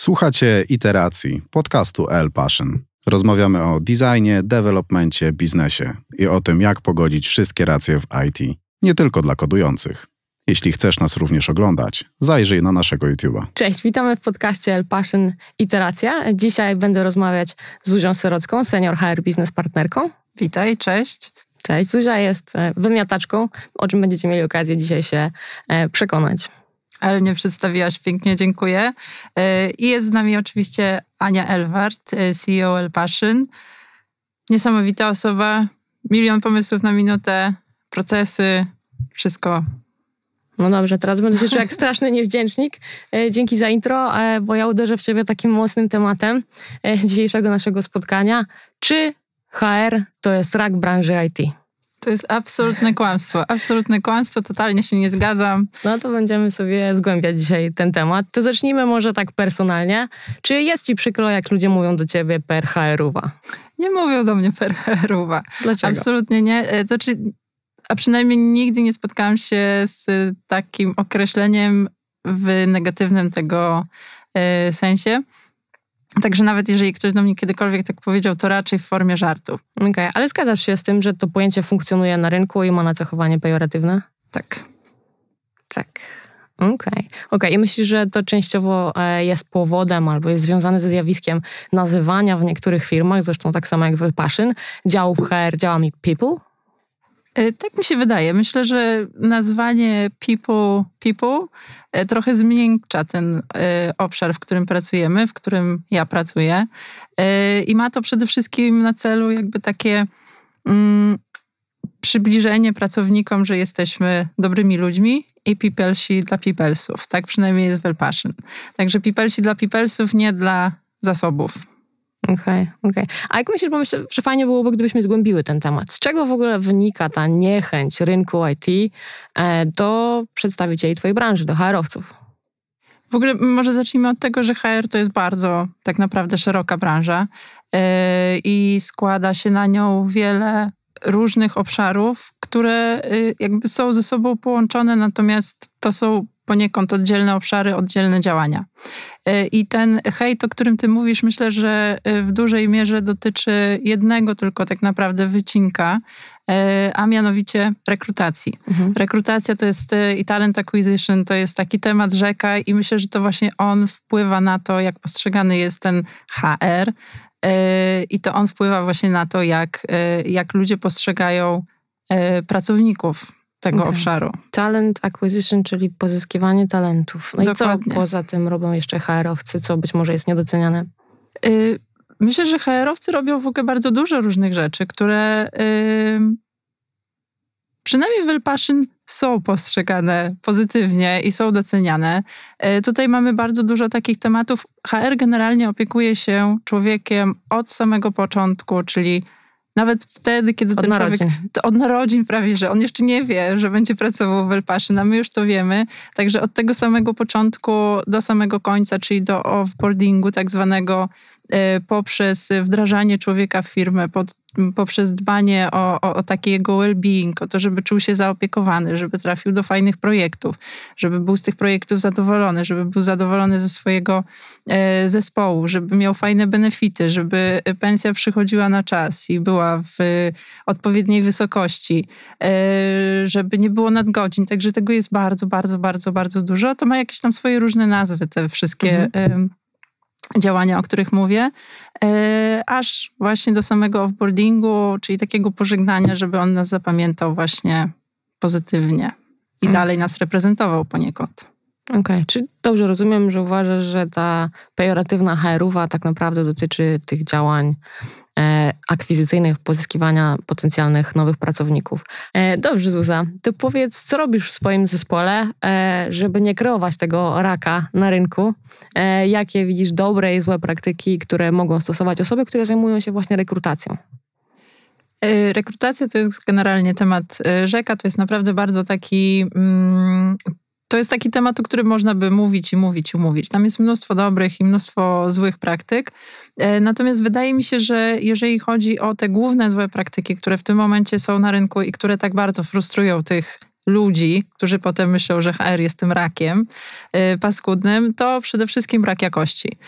Słuchacie iteracji podcastu L Passion. Rozmawiamy o designie, developmencie, biznesie i o tym, jak pogodzić wszystkie racje w IT, nie tylko dla kodujących. Jeśli chcesz nas również oglądać, zajrzyj na naszego YouTube'a. Cześć, witamy w podcaście El Passion Iteracja. Dzisiaj będę rozmawiać z Zuzią Syrocką, senior HR business partnerką. Witaj, cześć. Cześć, Zuzia jest e, wymiataczką, o czym będziecie mieli okazję dzisiaj się e, przekonać. Ale nie przedstawiłaś pięknie, dziękuję. E, I jest z nami oczywiście Ania Elwart, CEO El Passion. Niesamowita osoba, milion pomysłów na minutę, procesy, wszystko no dobrze, teraz będę się czuł jak straszny niewdzięcznik. Dzięki za intro, bo ja uderzę w ciebie takim mocnym tematem dzisiejszego naszego spotkania. Czy HR to jest rak branży IT? To jest absolutne kłamstwo. Absolutne kłamstwo, totalnie się nie zgadzam. No to będziemy sobie zgłębiać dzisiaj ten temat. To zacznijmy może tak personalnie. Czy jest ci przykro, jak ludzie mówią do ciebie per HR-uwa? Nie mówią do mnie per HR-uwa. Dlaczego? Absolutnie nie. E, to czy, a przynajmniej nigdy nie spotkałam się z takim określeniem w negatywnym tego y, sensie. Także nawet jeżeli ktoś do mnie kiedykolwiek tak powiedział, to raczej w formie żartu. Okej, okay. ale zgadzasz się z tym, że to pojęcie funkcjonuje na rynku i ma nacechowanie pejoratywne? Tak. Tak. Okej. Okay. okay. I myślisz, że to częściowo e, jest powodem albo jest związane ze zjawiskiem nazywania w niektórych firmach, zresztą tak samo jak w Passion, działów HR działami people? E, tak mi się wydaje. Myślę, że nazwanie people, people e, trochę zmiękcza ten e, obszar, w którym pracujemy, w którym ja pracuję. I ma to przede wszystkim na celu jakby takie mm, przybliżenie pracownikom, że jesteśmy dobrymi ludźmi i peoplesi dla peoplesów. Tak przynajmniej jest w Passion. Także peoplesi dla peoplesów, nie dla zasobów. Okej, okay, okej. Okay. A jak myślisz, bo myślę, że fajnie byłoby, gdybyśmy zgłębiły ten temat. Z czego w ogóle wynika ta niechęć rynku IT e, do przedstawicieli twojej branży, do HR-owców? W ogóle może zacznijmy od tego, że HR to jest bardzo tak naprawdę szeroka branża yy, i składa się na nią wiele różnych obszarów, które yy, jakby są ze sobą połączone, natomiast to są poniekąd oddzielne obszary, oddzielne działania. E, I ten hejt, o którym ty mówisz, myślę, że e, w dużej mierze dotyczy jednego tylko tak naprawdę wycinka, e, a mianowicie rekrutacji. Mhm. Rekrutacja to jest i talent acquisition, to jest taki temat rzeka i myślę, że to właśnie on wpływa na to, jak postrzegany jest ten HR i to on wpływa właśnie na to, jak, jak ludzie postrzegają pracowników tego okay. obszaru. Talent acquisition, czyli pozyskiwanie talentów. No Dokładnie. i co poza tym robią jeszcze HR-owcy, co być może jest niedoceniane? Yy, myślę, że HR-owcy robią w ogóle bardzo dużo różnych rzeczy, które yy, przynajmniej w El Passion są postrzegane pozytywnie i są doceniane. Yy, tutaj mamy bardzo dużo takich tematów. HR generalnie opiekuje się człowiekiem od samego początku, czyli nawet wtedy, kiedy od ten narodzin. człowiek... Od narodzin prawie, że on jeszcze nie wie, że będzie pracował w Elpaszyn, a my już to wiemy. Także od tego samego początku do samego końca, czyli do offboardingu tak zwanego, e, poprzez wdrażanie człowieka w firmę, pod poprzez dbanie o, o, o taki jego well-being, o to, żeby czuł się zaopiekowany, żeby trafił do fajnych projektów, żeby był z tych projektów zadowolony, żeby był zadowolony ze swojego e, zespołu, żeby miał fajne benefity, żeby pensja przychodziła na czas i była w odpowiedniej wysokości, e, żeby nie było nadgodzin. Także tego jest bardzo, bardzo, bardzo, bardzo dużo. To ma jakieś tam swoje różne nazwy, te wszystkie mhm. e, działania, o których mówię, e, aż właśnie do samego offboardingu, czyli takiego pożegnania, żeby on nas zapamiętał właśnie pozytywnie i hmm. dalej nas reprezentował poniekąd. Okej, okay. czy dobrze rozumiem, że uważasz, że ta pejoratywna HR-uwa tak naprawdę dotyczy tych działań akwizycyjnych, pozyskiwania potencjalnych nowych pracowników. E, dobrze, Zuza, to powiedz, co robisz w swoim zespole, e, żeby nie kreować tego raka na rynku? Jakie widzisz dobre i złe praktyki, które mogą stosować osoby, które zajmują się właśnie rekrutacją? Rekrutacja to jest generalnie temat rzeka, to jest naprawdę bardzo taki mm, to jest taki temat, o którym można by mówić i mówić i mówić. Tam jest mnóstwo dobrych i mnóstwo złych praktyk. E, natomiast wydaje mi się, że jeżeli chodzi o te główne złe praktyki, które w tym momencie są na rynku i które tak bardzo frustrują tych ludzi, którzy potem myślą, że HR jest tym rakiem yy, paskudnym, to przede wszystkim brak jakości.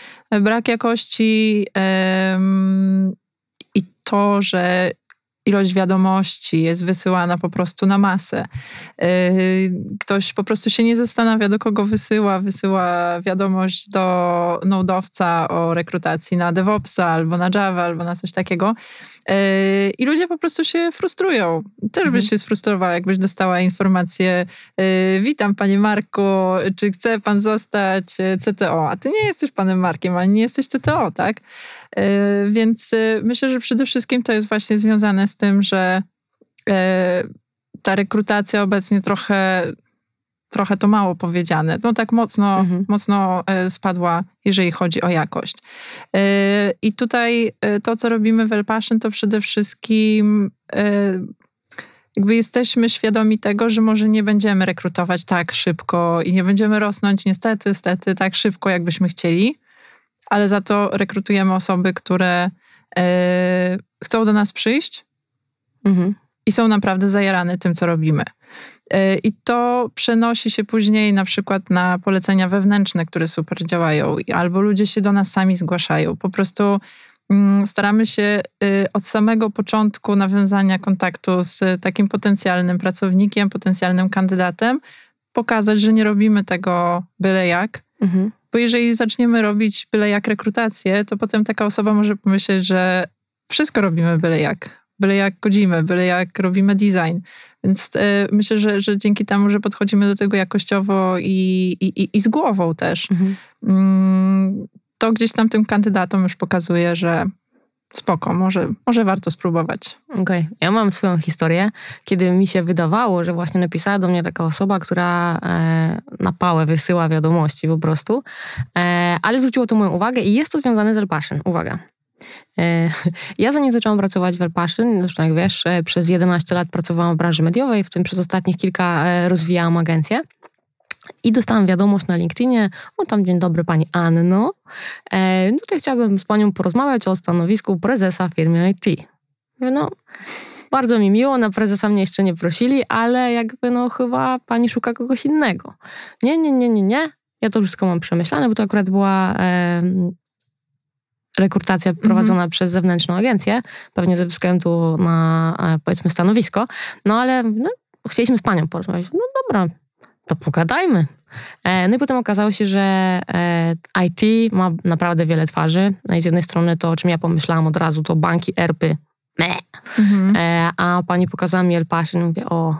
Brak jakości yy, i to, że ilość wiadomości jest wysyłana po prostu na masę. Yy, ktoś po prostu się nie zastanawia, do kogo wysyła. Wysyła wiadomość do nodowca o rekrutacji na DevOpsa albo na Java albo na coś takiego. Yy, I ludzie po prostu się frustrują. Też byś mhm. się sfrustrowała, jakbyś dostała informację yy, witam panie Marku, czy chce pan zostać CTO? A ty nie jesteś panem Markiem, ani nie jesteś CTO, tak? Więc myślę, że przede wszystkim to jest właśnie związane z tym, że ta rekrutacja obecnie trochę, trochę to mało powiedziane. No tak mocno, mhm. mocno spadła, jeżeli chodzi o jakość. I tutaj to, co robimy w Elpassion, to przede wszystkim jakby jesteśmy świadomi tego, że może nie będziemy rekrutować tak szybko i nie będziemy rosnąć niestety, niestety tak szybko, jakbyśmy chcieli ale za to rekrutujemy osoby, które e, chcą do nas przyjść mhm. i są naprawdę zajarane tym, co robimy. E, I to przenosi się później na przykład na polecenia wewnętrzne, które super działają, albo ludzie się do nas sami zgłaszają. Po prostu mm, staramy się e, od samego początku nawiązania kontaktu z takim potencjalnym pracownikiem, potencjalnym kandydatem, pokazać, że nie robimy tego byle jak, mhm. Bo jeżeli zaczniemy robić byle jak rekrutację, to potem taka osoba może pomyśleć, że wszystko robimy byle jak. Byle jak godzimy, byle jak robimy design. Więc e, myślę, że, że dzięki temu, że podchodzimy do tego jakościowo i, i, i z głową też, mhm. mm, to gdzieś tam tym kandydatom już pokazuje, że spoko, może, może warto spróbować. Okej, okay. ja mam swoją historię, kiedy mi się wydawało, że właśnie napisała do mnie taka osoba, która e, na pałę wysyła wiadomości po prostu, e, ale zwróciło to moją uwagę i jest to związane z Elpassion. Uwaga. E, ja zanim zaczęłam pracować w Elpassion, zresztą jak wiesz, e, przez 11 lat pracowałam w branży mediowej, w tym przez ostatnich kilka e, rozwijałam agencję. I dostałam wiadomość na LinkedInie, o tam dzień dobry pani Anno, e, tutaj chciałabym z panią porozmawiać o stanowisku prezesa firmy IT. No, bardzo mi miło, na prezesa mnie jeszcze nie prosili, ale jakby no chyba pani szuka kogoś innego. Nie, nie, nie, nie, nie, ja to wszystko mam przemyślane, bo to akurat była e, rekrutacja mhm. prowadzona mm -hmm. przez zewnętrzną agencję, pewnie ze względu na e, powiedzmy stanowisko, no ale no, chcieliśmy z panią porozmawiać. No dobra, to pogadajmy. E, no i potem okazało się, że e, IT ma naprawdę wiele twarzy. No i z jednej strony to, o czym ja pomyślałam od razu, to banki, ERPy, mhm. E, a pani pokazała mi El Passion i mówię, o,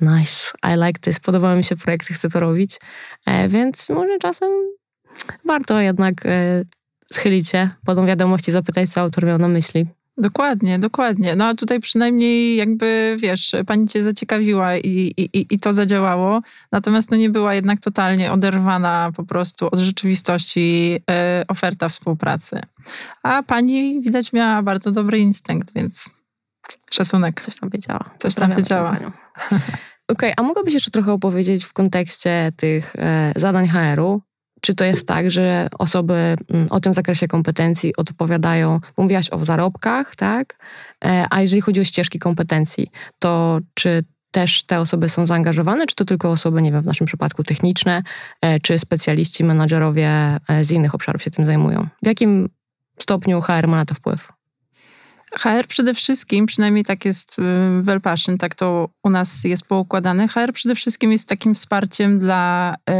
nice, I like this, podobały mi się projekty, chcę to robić. Więc może czasem warto jednak schylić się po tą wiadomość i zapytać, co autor miał na myśli. Dokładnie, dokładnie. No a tutaj przynajmniej jakby, wiesz, pani cię zaciekawiła i, i, i to zadziałało, natomiast no nie była jednak totalnie oderwana po prostu od rzeczywistości y, oferta współpracy. A pani widać miała bardzo dobry instynkt, więc szacunek. Coś tam wiedziała. Coś tam wiedziała. Okej, okay, a mogłabyś jeszcze trochę opowiedzieć w kontekście tych e, zadań HR-u, czy to jest tak, że osoby mm, o tym zakresie kompetencji odpowiadają, mówiłaś o zarobkach, tak? E, a jeżeli chodzi o ścieżki kompetencji, to czy też te osoby są zaangażowane, czy to tylko osoby, nie wiem, w naszym przypadku techniczne, e, czy specjaliści, menadżerowie e, z innych obszarów się tym zajmują? W jakim stopniu HR ma na to wpływ? HR przede wszystkim, przynajmniej tak jest y, w Elpassion, tak to u nas jest poukładane, HR przede wszystkim jest takim wsparciem dla y,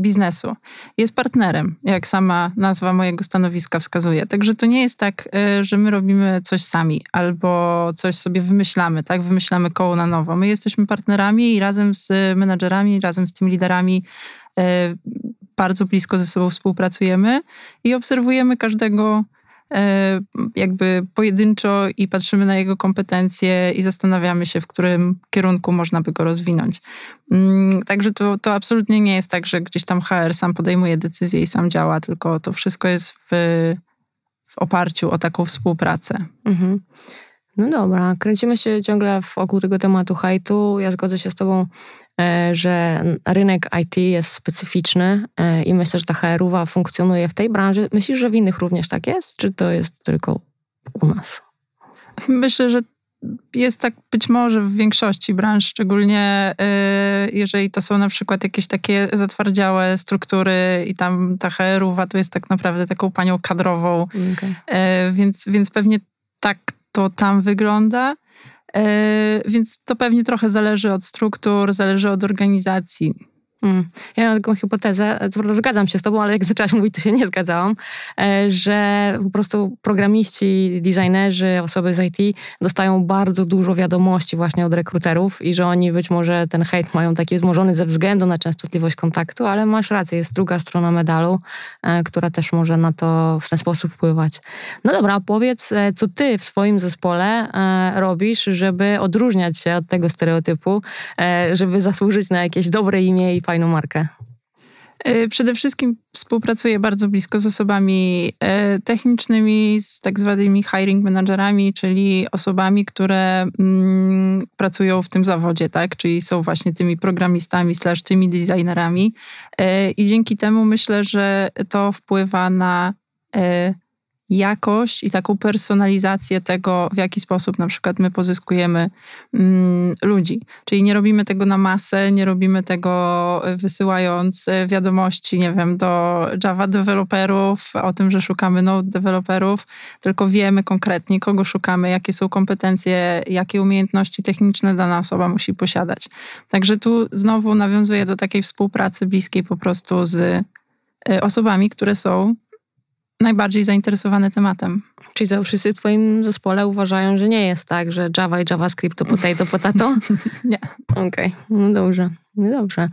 biznesu. Jest partnerem, jak sama nazwa mojego stanowiska wskazuje. Także to nie jest tak, y, że my robimy coś sami albo coś sobie wymyślamy, tak? Wymyślamy koło na nowo. My jesteśmy partnerami i razem z menadżerami, razem z tymi liderami bardzo blisko ze sobą współpracujemy i obserwujemy każdego jakby pojedynczo i patrzymy na jego kompetencje i zastanawiamy się, w którym kierunku można by go rozwinąć. Mm, także to, to absolutnie nie jest tak, że gdzieś tam HR sam podejmuje decyzje i sam działa, tylko to wszystko jest w, w oparciu o taką współpracę. Mhm. No dobra, kręcimy się ciągle wokół tego tematu hajtu. Ja zgodzę się z Tobą, e, że rynek IT jest specyficzny e, i myślę, że ta HR-owa funkcjonuje w tej branży. Myślisz, że w innych również tak jest, czy to jest tylko u nas? Myślę, że jest tak być może w większości branż, szczególnie y, jeżeli to są na przykład jakieś takie zatwardziałe struktury i tam ta HR-owa to jest tak naprawdę taką panią kadrową, okay. Więc, więc pewnie tak to tam wygląda. Y, więc to pewnie trochę zależy od struktur, zależy od organizacji. Mm. Ja mam taką hipotezę, co zgadzam się z tobą, ale jak zaczęłaś mówić, to się nie zgadzałam, e, że po prostu programiści, designerzy, osoby z IT dostają bardzo dużo wiadomości właśnie od rekruterów i że oni być może ten hejt mają taki wzmożony ze względu na częstotliwość kontaktu, ale masz rację, jest druga strona medalu, e, która też może na to w ten sposób wpływać. No dobra, powiedz, e, co ty w swoim zespole robisz, żeby odróżniać się od tego stereotypu, żeby zasłużyć na jakieś dobre imię i fajną markę? E, przede wszystkim współpracuję bardzo blisko z osobami e, technicznymi, z tak zwanymi hiring managerami, czyli osobami, które mm, pracują w tym zawodzie, tak? czyli są właśnie tymi programistami, slash tymi designerami. E, I dzięki temu myślę, że to wpływa na jakość i taką personalizację tego, w jaki sposób na przykład my pozyskujemy mm, ludzi. Czyli nie robimy tego na masę, nie robimy tego e, wysyłając e, wiadomości, nie wiem, do Java deweloperów o tym, że szukamy Node deweloperów, tylko wiemy konkretnie, kogo szukamy, jakie są kompetencje, jakie umiejętności techniczne dana osoba musi posiadać. Także tu znowu nawiązuję do takiej współpracy bliskiej po prostu z e, osobami, które są najbardziej zainteresowane tematem. Czyli to wszyscy w twoim zespole uważają, że nie jest tak, że Java i JavaScript to potato, potato? nie. Okej, okay. no dobrze. No dobrze.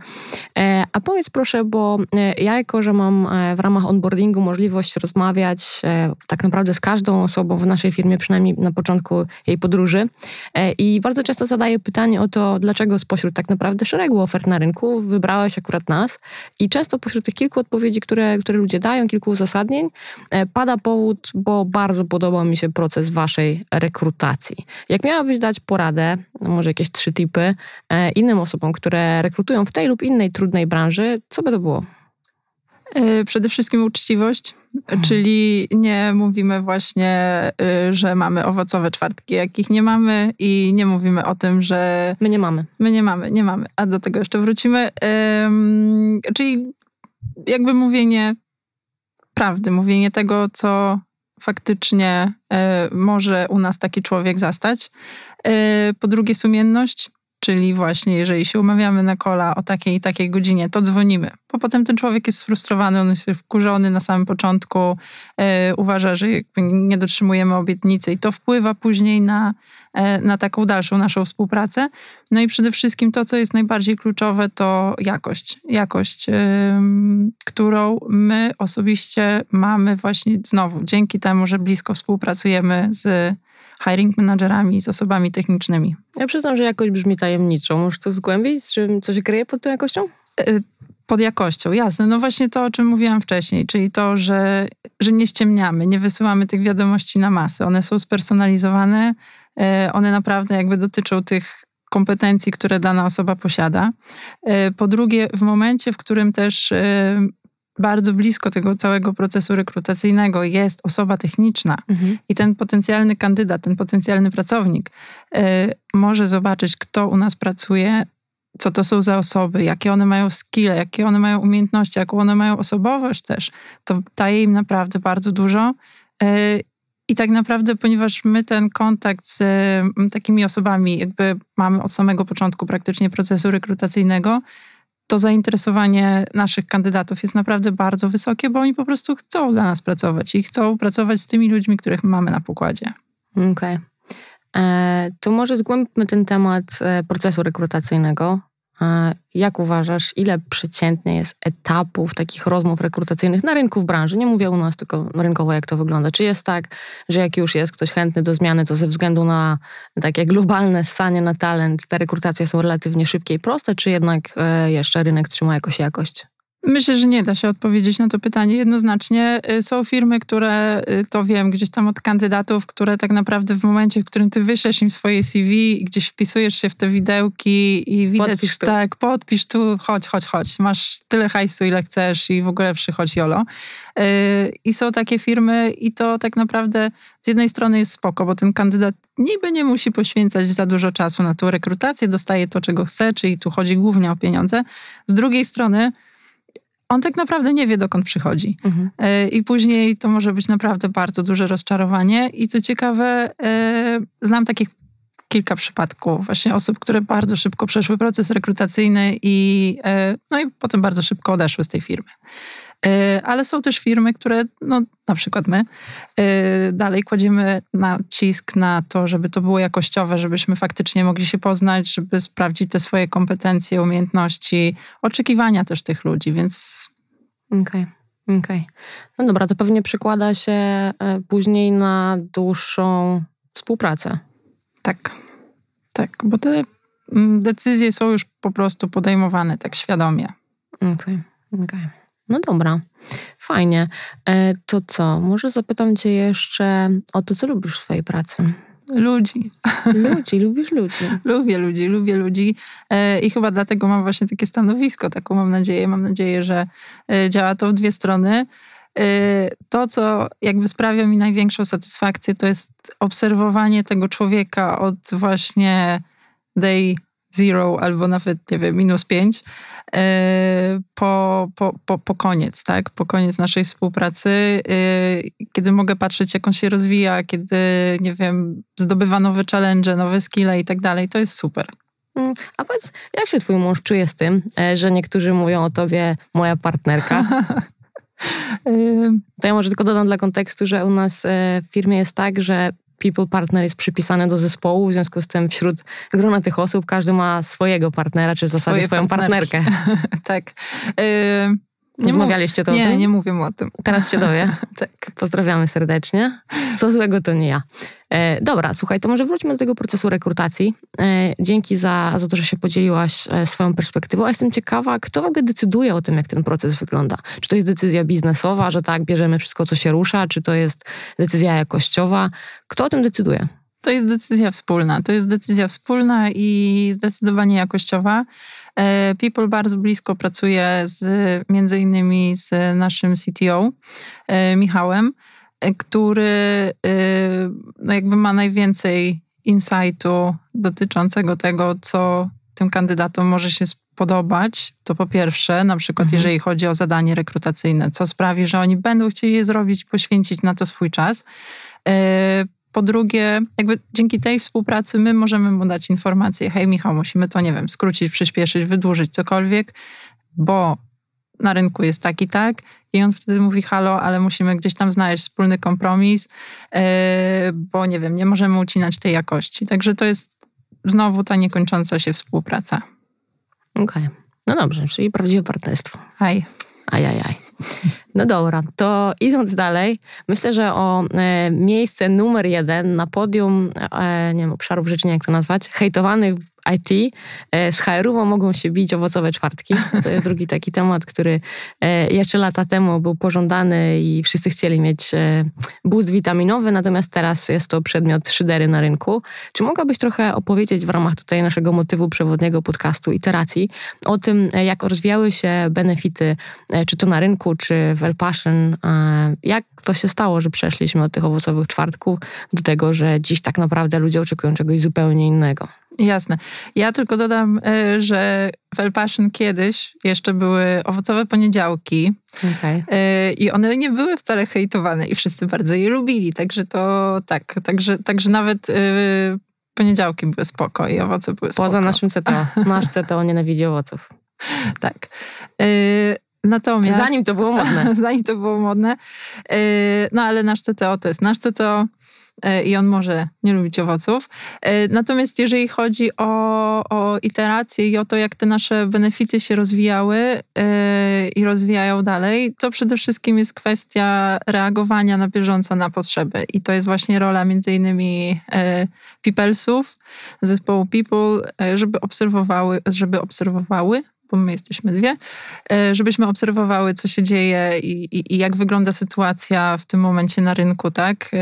E, a powiedz proszę, bo e, ja jako, że mam e, w ramach onboardingu możliwość rozmawiać tak naprawdę z każdą osobą w naszej firmie, przynajmniej na początku jej podróży i bardzo często zadaję pytanie o to, dlaczego spośród tak naprawdę szeregu ofert na rynku wybrałeś akurat nas i często pośród tych kilku odpowiedzi, które, które ludzie dają, kilku uzasadnień, pada powód, bo bardzo podoba mi się proces waszej rekrutacji. Jak miałabyś dać poradę, może jakieś trzy tipy innym osobom, które rekrutują w tej lub innej trudnej branży, co by to było? E, przede wszystkim uczciwość, hmm. czyli nie mówimy właśnie, e, że mamy owocowe czwartki, jakich nie mamy i nie mówimy o tym, że... My nie mamy. My nie mamy, nie mamy, a do tego jeszcze wrócimy. czyli jakby mówienie prawdy, mówienie tego, co faktycznie e, może u nas taki człowiek zastać. Po drugie sumienność, Czyli właśnie, jeżeli się umawiamy na kola o takiej i takiej godzinie, to dzwonimy. Bo potem ten człowiek jest sfrustrowany, on jest wkurzony na samym początku, yy, uważa, że nie dotrzymujemy obietnicy i to wpływa później na, yy, na taką dalszą naszą współpracę. No i przede wszystkim to, co jest najbardziej kluczowe, to jakość. Jakość, yy, którą my osobiście mamy właśnie znowu dzięki temu, że blisko współpracujemy z hiring managerami, z osobami technicznymi. Ja przyznam, że jakość brzmi tajemniczo. Możesz to zgłębić? Czy co się kryje pod tą jakością? E, pod jakością, jasne. No właśnie to, o czym mówiłam wcześniej, czyli to, że, że nie ściemniamy, nie wysyłamy tych wiadomości na masę. One są spersonalizowane, e, one naprawdę jakby dotyczą tych kompetencji, które dana osoba posiada. E, po drugie, w momencie, w którym też bardzo blisko tego całego procesu rekrutacyjnego jest osoba techniczna mhm. i ten potencjalny kandydat, ten potencjalny pracownik y, może zobaczyć, kto u nas pracuje, co to są za osoby, jakie one mają skille, jakie one mają umiejętności, jaką one mają osobowość też, to daje im naprawdę bardzo dużo. Y, I tak naprawdę, ponieważ my ten kontakt z y, takimi osobami jakby mamy od samego początku praktycznie procesu rekrutacyjnego, to zainteresowanie naszych kandydatów jest naprawdę bardzo wysokie, bo oni po prostu chcą dla nas pracować i chcą pracować z tymi ludźmi, których mamy na pokładzie. Okej. Okay. E, to może zgłębmy ten temat e, procesu rekrutacyjnego. Jak uważasz, ile przeciętnie jest etapów takich rozmów rekrutacyjnych na rynku w branży? Nie mówię u nas, tylko rynkowo, jak to wygląda. Czy jest tak, że jak już jest ktoś chętny do zmiany, to ze względu na takie globalne ssanie na talent, te rekrutacje są relatywnie szybkie i proste, czy jednak e, jeszcze rynek trzyma jakoś jakość? Myślę, że nie da się odpowiedzieć na to pytanie jednoznacznie. Y, są firmy, które, y, to wiem gdzieś tam od kandydatów, które tak naprawdę w momencie, w którym ty wyślesz im swoje CV i gdzieś wpisujesz się w te widełki i widać, Podpisz tu. tak, podpisz tu, chodź, chodź, chodź. Masz tyle hajsu, ile chcesz i w ogóle przychodź jolo. Y, I są takie firmy i to tak naprawdę z jednej strony jest spoko, bo ten kandydat niby nie musi poświęcać za dużo czasu na tą rekrutację, dostaje to, czego chce, czyli tu chodzi głównie o pieniądze. Z drugiej strony on tak naprawdę nie wie, dokąd przychodzi. Mhm. E, I później to może być naprawdę bardzo duże rozczarowanie. I co ciekawe, e, znam takich kilka przypadków właśnie osób, które bardzo szybko przeszły proces rekrutacyjny i, e, no i potem bardzo szybko odeszły z tej firmy. E, Ale są też firmy, które, no na przykład my, e, dalej kładziemy nacisk na to, żeby to było jakościowe, żebyśmy faktycznie mogli się poznać, żeby sprawdzić te swoje kompetencje, umiejętności, oczekiwania też tych ludzi, więc Okej, okej. No dobra, to pewnie przekłada się e, później na dłuższą współpracę. Tak, tak, bo te mm, decyzje są już po prostu podejmowane tak świadomie. Okej, okej. No dobra, fajnie. E, To co, może zapytam cię jeszcze o to, co lubisz w swojej pracy. Ludzi. Ludzi, lubisz ludzi. Lubię ludzi, lubię ludzi e, i chyba dlatego mam właśnie takie stanowisko, taką mam nadzieję. Mam nadzieję, że e, działa to w dwie strony. To, co jakby sprawia mi największą satysfakcję, to jest obserwowanie tego człowieka od właśnie day zero albo nawet, nie wiem, minus pięć e, po, po, po, po koniec, tak? Po koniec naszej współpracy, e, kiedy mogę patrzeć, jak on się rozwija, kiedy, nie wiem, zdobywa nowe challenge, nowe skille i tak dalej, to jest super. Mm, A powiedz, jak się twój mąż czuje z tym, e, że niektórzy mówią o tobie moja partnerka? To ja może tylko dodam dla kontekstu, że u nas w firmie jest tak, że people partner jest przypisany do zespołu, w związku z tym wśród grona tych osób każdy ma swojego partnera, czy w zasadzie Swoje swoją partnerki. partnerkę. tak. E, nie Rozmawialiście to Nie, tym? nie mówię o tym. Teraz się dowie. Tak. Pozdrawiamy serdecznie. Co złego to nie ja. E, dobra, słuchaj, to może wróćmy do tego procesu rekrutacji. E, dzięki za, za to, że się podzieliłaś e, swoją perspektywą. A jestem ciekawa, kto w ogóle decyduje o tym, jak ten proces wygląda? Czy to jest decyzja biznesowa, że tak, bierzemy wszystko, co się rusza, czy to jest decyzja jakościowa? Kto o tym decyduje? To jest decyzja wspólna. To jest decyzja wspólna i zdecydowanie jakościowa. E, People bardzo blisko pracuje z, między innymi z naszym CTO, e, Michałem, e, który no jakby ma najwięcej insightu dotyczącego tego, co tym kandydatom może się spodobać. To po pierwsze, na przykład Mhm. jeżeli chodzi o zadanie rekrutacyjne, co sprawi, że oni będą chcieli je zrobić, poświęcić na to swój czas. E, po drugie, jakby dzięki tej współpracy my możemy mu dać informację, hej Michał, musimy to, nie wiem, skrócić, przyspieszyć, wydłużyć, cokolwiek, bo na rynku jest tak i tak i on wtedy mówi halo, ale musimy gdzieś tam znaleźć wspólny kompromis, yy, bo nie wiem, nie możemy ucinać tej jakości. Także to jest znowu ta niekończąca się współpraca. Okej. No dobrze, czyli prawdziwe partnerstwo. Hej. Ajajaj. No dobra, to idąc dalej, myślę, że o e, miejsce numer jeden na podium, e, nie wiem, obszarów nie jak to nazwać, hejtowanych IT e, z HR-ową mogą się bić owocowe czwartki. To jest drugi taki temat, który e, jeszcze lata temu był pożądany i wszyscy chcieli mieć e, boost witaminowy, natomiast teraz jest to przedmiot szydery na rynku. Czy mogłabyś trochę opowiedzieć w ramach tutaj naszego motywu przewodniego podcastu iteracji o tym, jak rozwijały się benefity, czy to na rynku, czy w El Passion, jak to się stało, że przeszliśmy od tych owocowych czwartków do tego, że dziś tak naprawdę ludzie oczekują czegoś zupełnie innego. Jasne. Ja tylko dodam, y, że w El Passion kiedyś jeszcze były owocowe poniedziałki, Okay. Yy, I one nie były wcale hejtowane i wszyscy bardzo je lubili, także to tak, także, także nawet yy, poniedziałki były spoko i owoce były spoko. Poza naszym CTO. Nasz CTO nienawidzi owoców. Tak. Natomiast... Zanim to było modne. zanim to było modne. No ale nasz CTO to jest nasz CTO i on może nie lubić owoców. Yy, Natomiast jeżeli chodzi o, o iteracje i o to, jak te nasze benefity się rozwijały yy, i rozwijają dalej, to przede wszystkim jest kwestia reagowania na bieżąco na potrzeby. I to jest właśnie rola między innymi Peoplesów, zespołu People, żeby obserwowały, żeby obserwowały bo my jesteśmy dwie, e, żebyśmy obserwowały, co się dzieje i, i, i jak wygląda sytuacja w tym momencie na rynku, tak? E,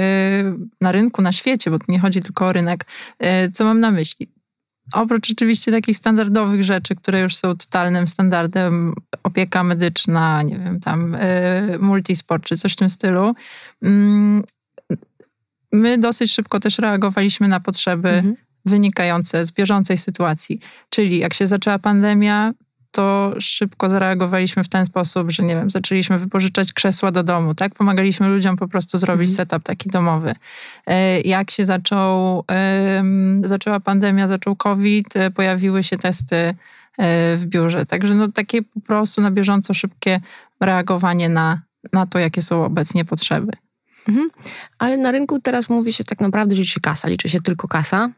na rynku, na świecie, bo tu nie chodzi tylko o rynek. E, co mam na myśli? Oprócz oczywiście takich standardowych rzeczy, które już są totalnym standardem, opieka medyczna, nie wiem, tam multisport czy coś w tym stylu, mm, my dosyć szybko też reagowaliśmy na potrzeby mhm. wynikające z bieżącej sytuacji. Czyli jak się zaczęła pandemia, to szybko zareagowaliśmy w ten sposób, że nie wiem, zaczęliśmy wypożyczać krzesła do domu, tak? Pomagaliśmy ludziom po prostu zrobić mhm. setup taki domowy. E, jak się zaczął, zaczęła pandemia, zaczął COVID, e, pojawiły się testy e, w biurze. Także no takie po prostu na bieżąco szybkie reagowanie na, na to, jakie są obecnie potrzeby. Mhm. Ale na rynku teraz mówi się tak naprawdę, że liczy się kasa, liczy się tylko kasa.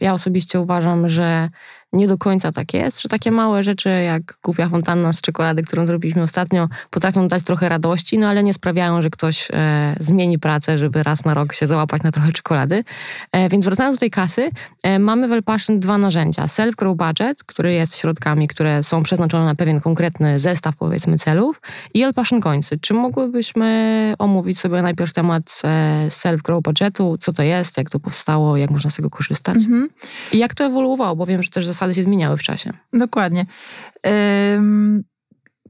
Ja osobiście uważam, że nie do końca tak jest, że takie małe rzeczy jak głupia fontanna z czekolady, którą zrobiliśmy ostatnio, potrafią dać trochę radości, no ale nie sprawiają, że ktoś e, zmieni pracę, żeby raz na rok się załapać na trochę czekolady. E, więc wracając do tej kasy, e, mamy w Elpassion dwa narzędzia. Self-Grow Budget, który jest środkami, które są przeznaczone na pewien konkretny zestaw, powiedzmy, celów i Elpassion Coinsy. Czy mogłybyśmy omówić sobie najpierw temat e, Self-Grow Budgetu, co to jest, jak to powstało, jak można z tego korzystać mhm. i jak to ewoluowało, bo wiem, że też zasady się zmieniały w czasie. Dokładnie.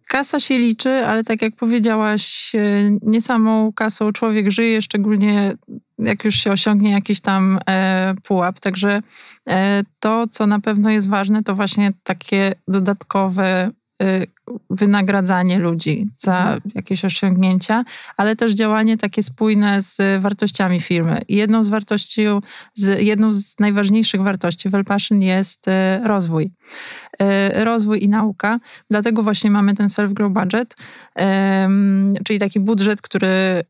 Kasa się liczy, ale tak jak powiedziałaś, e, nie samą kasą człowiek żyje, szczególnie jak już się osiągnie jakiś tam e, pułap. Także e, to, co na pewno jest ważne, to właśnie takie dodatkowe wynagradzanie ludzi za mhm. jakieś osiągnięcia, ale też działanie takie spójne z wartościami firmy. I jedną z wartości, z, jedną z najważniejszych wartości w jest e, rozwój. E, rozwój i nauka. Dlatego właśnie mamy ten self-grow budget, czyli taki budżet, który e,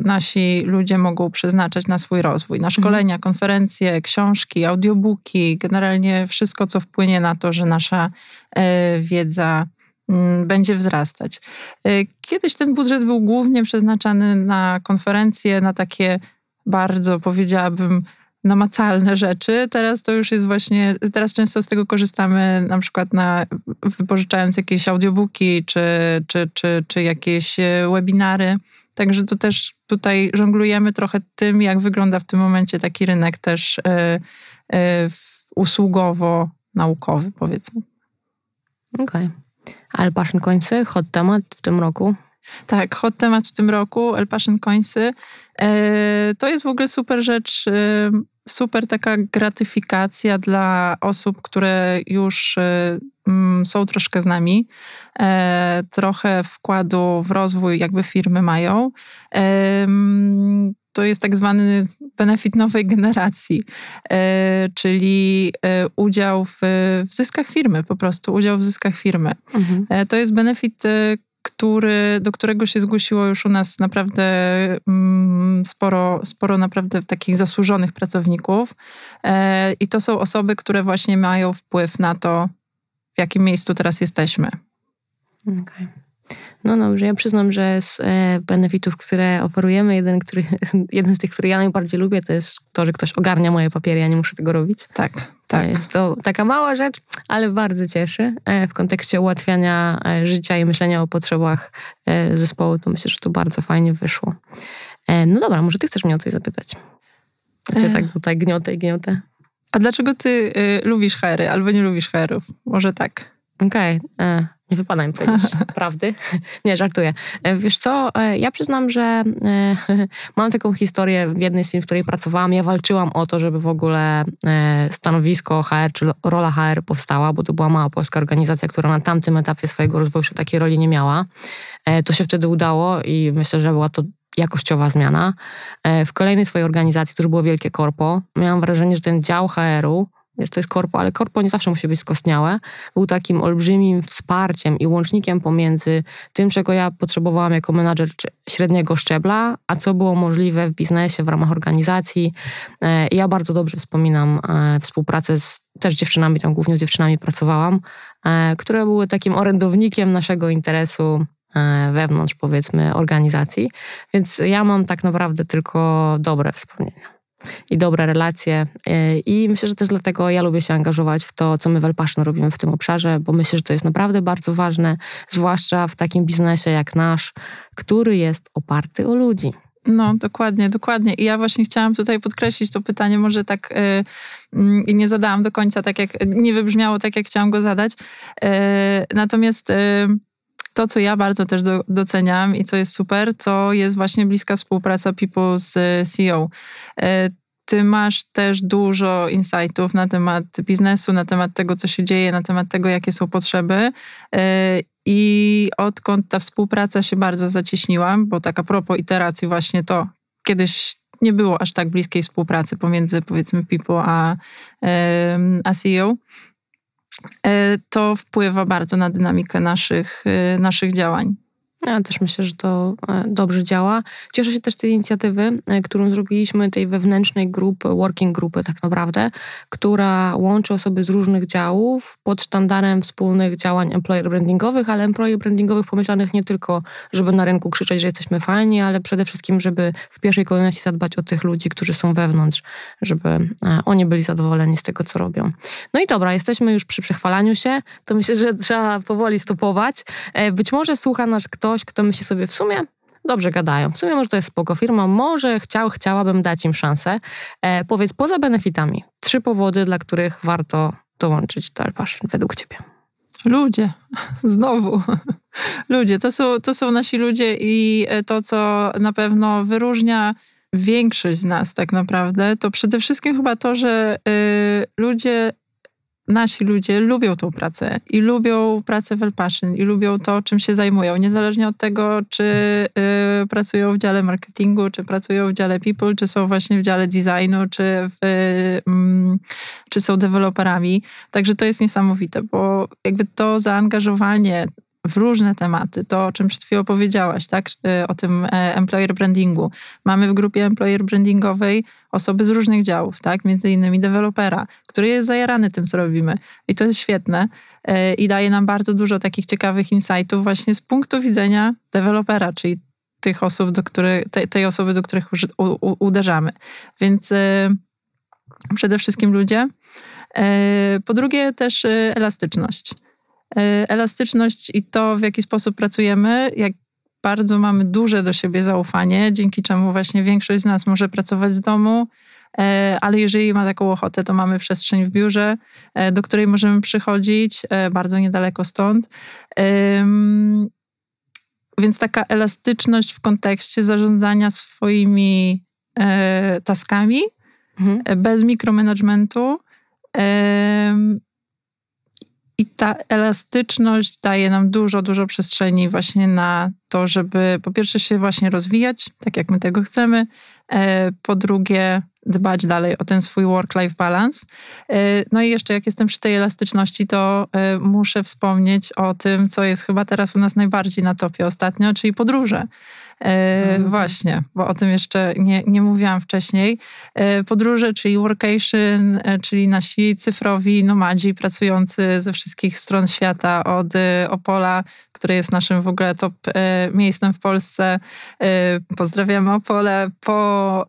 nasi ludzie mogą przeznaczać na swój rozwój, na szkolenia, mhm. konferencje, książki, audiobooki, generalnie wszystko, co wpłynie na to, że nasza wiedza będzie wzrastać. Y, kiedyś ten budżet był głównie przeznaczany na konferencje, na takie bardzo, powiedziałabym, namacalne rzeczy. Teraz to już jest właśnie, teraz często z tego korzystamy na przykład na, wypożyczając jakieś audiobooki czy, czy, czy, czy jakieś e, webinary. Także to też tutaj żonglujemy trochę tym, jak wygląda w tym momencie taki rynek też y, y, usługowo-naukowy, powiedzmy. Okej. Okay. El Passion Coinsy, hot temat w tym roku. Tak, hot temat w tym roku, El Passion Coinsy. E, to jest w ogóle super rzecz, e, super taka gratyfikacja dla osób, które już e, mm, są troszkę z nami, trochę wkładu w rozwój jakby firmy mają to jest tak zwany benefit nowej generacji, e, czyli e, udział w, w, zyskach firmy, po prostu udział w zyskach firmy. Mhm. E, to jest benefit, który, do którego się zgłosiło już u nas naprawdę mm, sporo, sporo naprawdę takich zasłużonych pracowników. I to są osoby, które właśnie mają wpływ na to, w jakim miejscu teraz jesteśmy. Okay. No dobrze, ja przyznam, że z e, benefitów, które oferujemy, jeden, który, jeden z tych, który ja najbardziej lubię, to jest to, że ktoś ogarnia moje papiery, ja nie muszę tego robić. Tak, tak. Jest to taka mała rzecz, ale bardzo cieszy. E, w kontekście ułatwiania e, życia i myślenia o potrzebach zespołu, to myślę, że to bardzo fajnie wyszło. No dobra, może ty chcesz mnie o coś zapytać? Cię tak tutaj gniotę i gniotę. A dlaczego ty y, lubisz hery albo nie lubisz herów? Może tak. Okej. Okay. Nie wypada mi powiedzieć prawdy. Nie, żartuję. E, wiesz co, e, ja przyznam, że e, mam taką historię w jednej z firm, w której pracowałam. Ja walczyłam o to, żeby w ogóle stanowisko HR czy rola HR powstała, bo to była mała polska organizacja, która na tamtym etapie swojego rozwoju jeszcze takiej roli nie miała. To się wtedy udało i myślę, że była to jakościowa zmiana. W kolejnej swojej organizacji, to już było wielkie korpo, miałam wrażenie, że ten dział HR-u Wiesz, to jest korpo, ale korpo nie zawsze musi być skostniałe. Był takim olbrzymim wsparciem i łącznikiem pomiędzy tym, czego ja potrzebowałam jako menadżer średniego szczebla, a co było możliwe w biznesie, w ramach organizacji. E, ja bardzo dobrze wspominam e, współpracę z też dziewczynami, tam głównie z dziewczynami pracowałam, e, które były takim orędownikiem naszego interesu wewnątrz, powiedzmy, organizacji. Więc ja mam tak naprawdę tylko dobre wspomnienia. I dobre relacje. E, I myślę, że też dlatego ja lubię się angażować w to, co my w Elpaszyn robimy w tym obszarze, bo myślę, że to jest naprawdę bardzo ważne, zwłaszcza w takim biznesie jak nasz, który jest oparty o ludzi. No, dokładnie, dokładnie. I ja właśnie chciałam tutaj podkreślić to pytanie, może tak yy, i nie zadałam do końca, tak jak nie wybrzmiało tak, jak chciałam go zadać. Yy, natomiast yy, to, co ja bardzo też do, doceniam i co jest super, to jest właśnie bliska współpraca People z CEO. Ty masz też dużo insightów na temat biznesu, na temat tego, co się dzieje, na temat tego, jakie są potrzeby. I odkąd ta współpraca się bardzo zacieśniła, bo tak a propos iteracji właśnie to kiedyś nie było aż tak bliskiej współpracy pomiędzy powiedzmy people a, a CEO, e, to wpływa bardzo na dynamikę naszych, e, naszych działań. Ja też myślę, że to e, dobrze działa. Cieszę się też z tej inicjatywy, e, którą zrobiliśmy, tej wewnętrznej grupy, working grupy tak naprawdę, która łączy osoby z różnych działów pod sztandarem wspólnych działań employer brandingowych, ale employer brandingowych pomyślanych nie tylko, żeby na rynku krzyczeć, że jesteśmy fajni, ale przede wszystkim, żeby w pierwszej kolejności zadbać o tych ludzi, którzy są wewnątrz, żeby e, oni byli zadowoleni z tego, co robią. No i dobra, jesteśmy już przy przechwalaniu się, to myślę, że trzeba powoli stopować. Być może słucha nas ktoś, ktoś, kto myśli sobie w sumie, dobrze gadają. W sumie może to jest spoko firma, może chciał, chciałabym dać im szansę. E, powiedz, poza benefitami, trzy powody, dla których warto dołączyć do Alpaszyn według ciebie. Ludzie, znowu. Ludzie, to są, to są nasi ludzie i e, to, co na pewno wyróżnia większość z nas tak naprawdę, to przede wszystkim chyba to, że y, ludzie nasi ludzie lubią tą pracę i lubią pracę w El Passion i lubią to, czym się zajmują, niezależnie od tego, czy y, pracują w dziale marketingu, czy pracują w dziale people, czy są właśnie w dziale designu, czy, w, y, czy są deweloperami. Także to jest niesamowite, bo jakby to zaangażowanie w różne tematy, to o czym przed chwilą powiedziałaś, tak? o tym e, employer brandingu. Mamy w grupie employer brandingowej osoby z różnych działów, tak? między innymi dewelopera, który jest zajarany tym, co robimy. I to jest świetne e, i daje nam bardzo dużo takich ciekawych insightów właśnie z punktu widzenia dewelopera, czyli tych osób, do których, tej, tej osoby, do których uderzamy. Więc e, przede wszystkim ludzie. Po drugie też elastyczność E, elastyczność i to, w jaki sposób pracujemy, jak bardzo mamy duże do siebie zaufanie, dzięki czemu właśnie większość z nas może pracować z domu, e, ale jeżeli ma taką ochotę, to mamy przestrzeń w biurze, e, do której możemy przychodzić bardzo niedaleko stąd. Więc taka elastyczność w kontekście zarządzania swoimi taskami, mhm. bez mikromanagementu i ta elastyczność daje nam dużo, dużo przestrzeni właśnie na to, żeby po pierwsze się właśnie rozwijać, tak jak my tego chcemy, e, po drugie dbać dalej o ten swój work-life balance. E, no i jeszcze jak jestem przy tej elastyczności, to e, muszę wspomnieć o tym, co jest chyba teraz u nas najbardziej na topie ostatnio, czyli podróże. Mhm. Właśnie, bo o tym jeszcze nie, nie mówiłam wcześniej. E, podróże, czyli workation, e, czyli nasi cyfrowi nomadzi pracujący ze wszystkich stron świata, od Opola, które jest naszym w ogóle top miejscem w Polsce. Pozdrawiamy Opole, po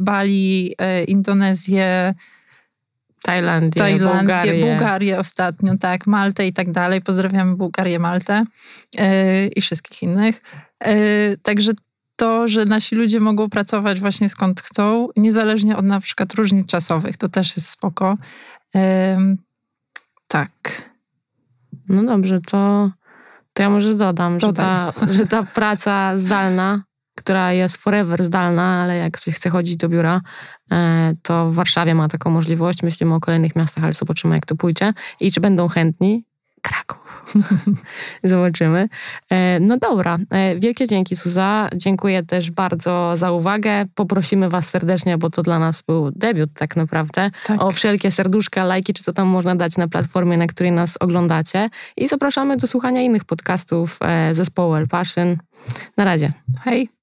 Bali, Indonezję, Tajlandię, Tajlandię Bułgarię. Bułgarię ostatnio, tak, Maltę i tak dalej. Pozdrawiamy Bułgarię, Maltę yy, i wszystkich innych. Yy, także to, że nasi ludzie mogą pracować właśnie skąd chcą, niezależnie od na przykład różnic czasowych, to też jest spoko. Tak. No dobrze, to, to ja może dodam, że ta, że ta praca zdalna która jest forever zdalna, ale jak ktoś chce chodzić do biura, e, to w Warszawie ma taką możliwość. Myślimy o kolejnych miastach, ale zobaczymy, jak to pójdzie i czy będą chętni. Kraków. Zobaczymy. E, no dobra, e, wielkie dzięki Suza. Dziękuję też bardzo za uwagę. Poprosimy Was serdecznie, bo to dla nas był debiut tak naprawdę, tak. o wszelkie serduszka, lajki, czy co tam można dać na platformie, na której nas oglądacie. I zapraszamy do słuchania innych podcastów zespołu El Passion. Na razie. Hej.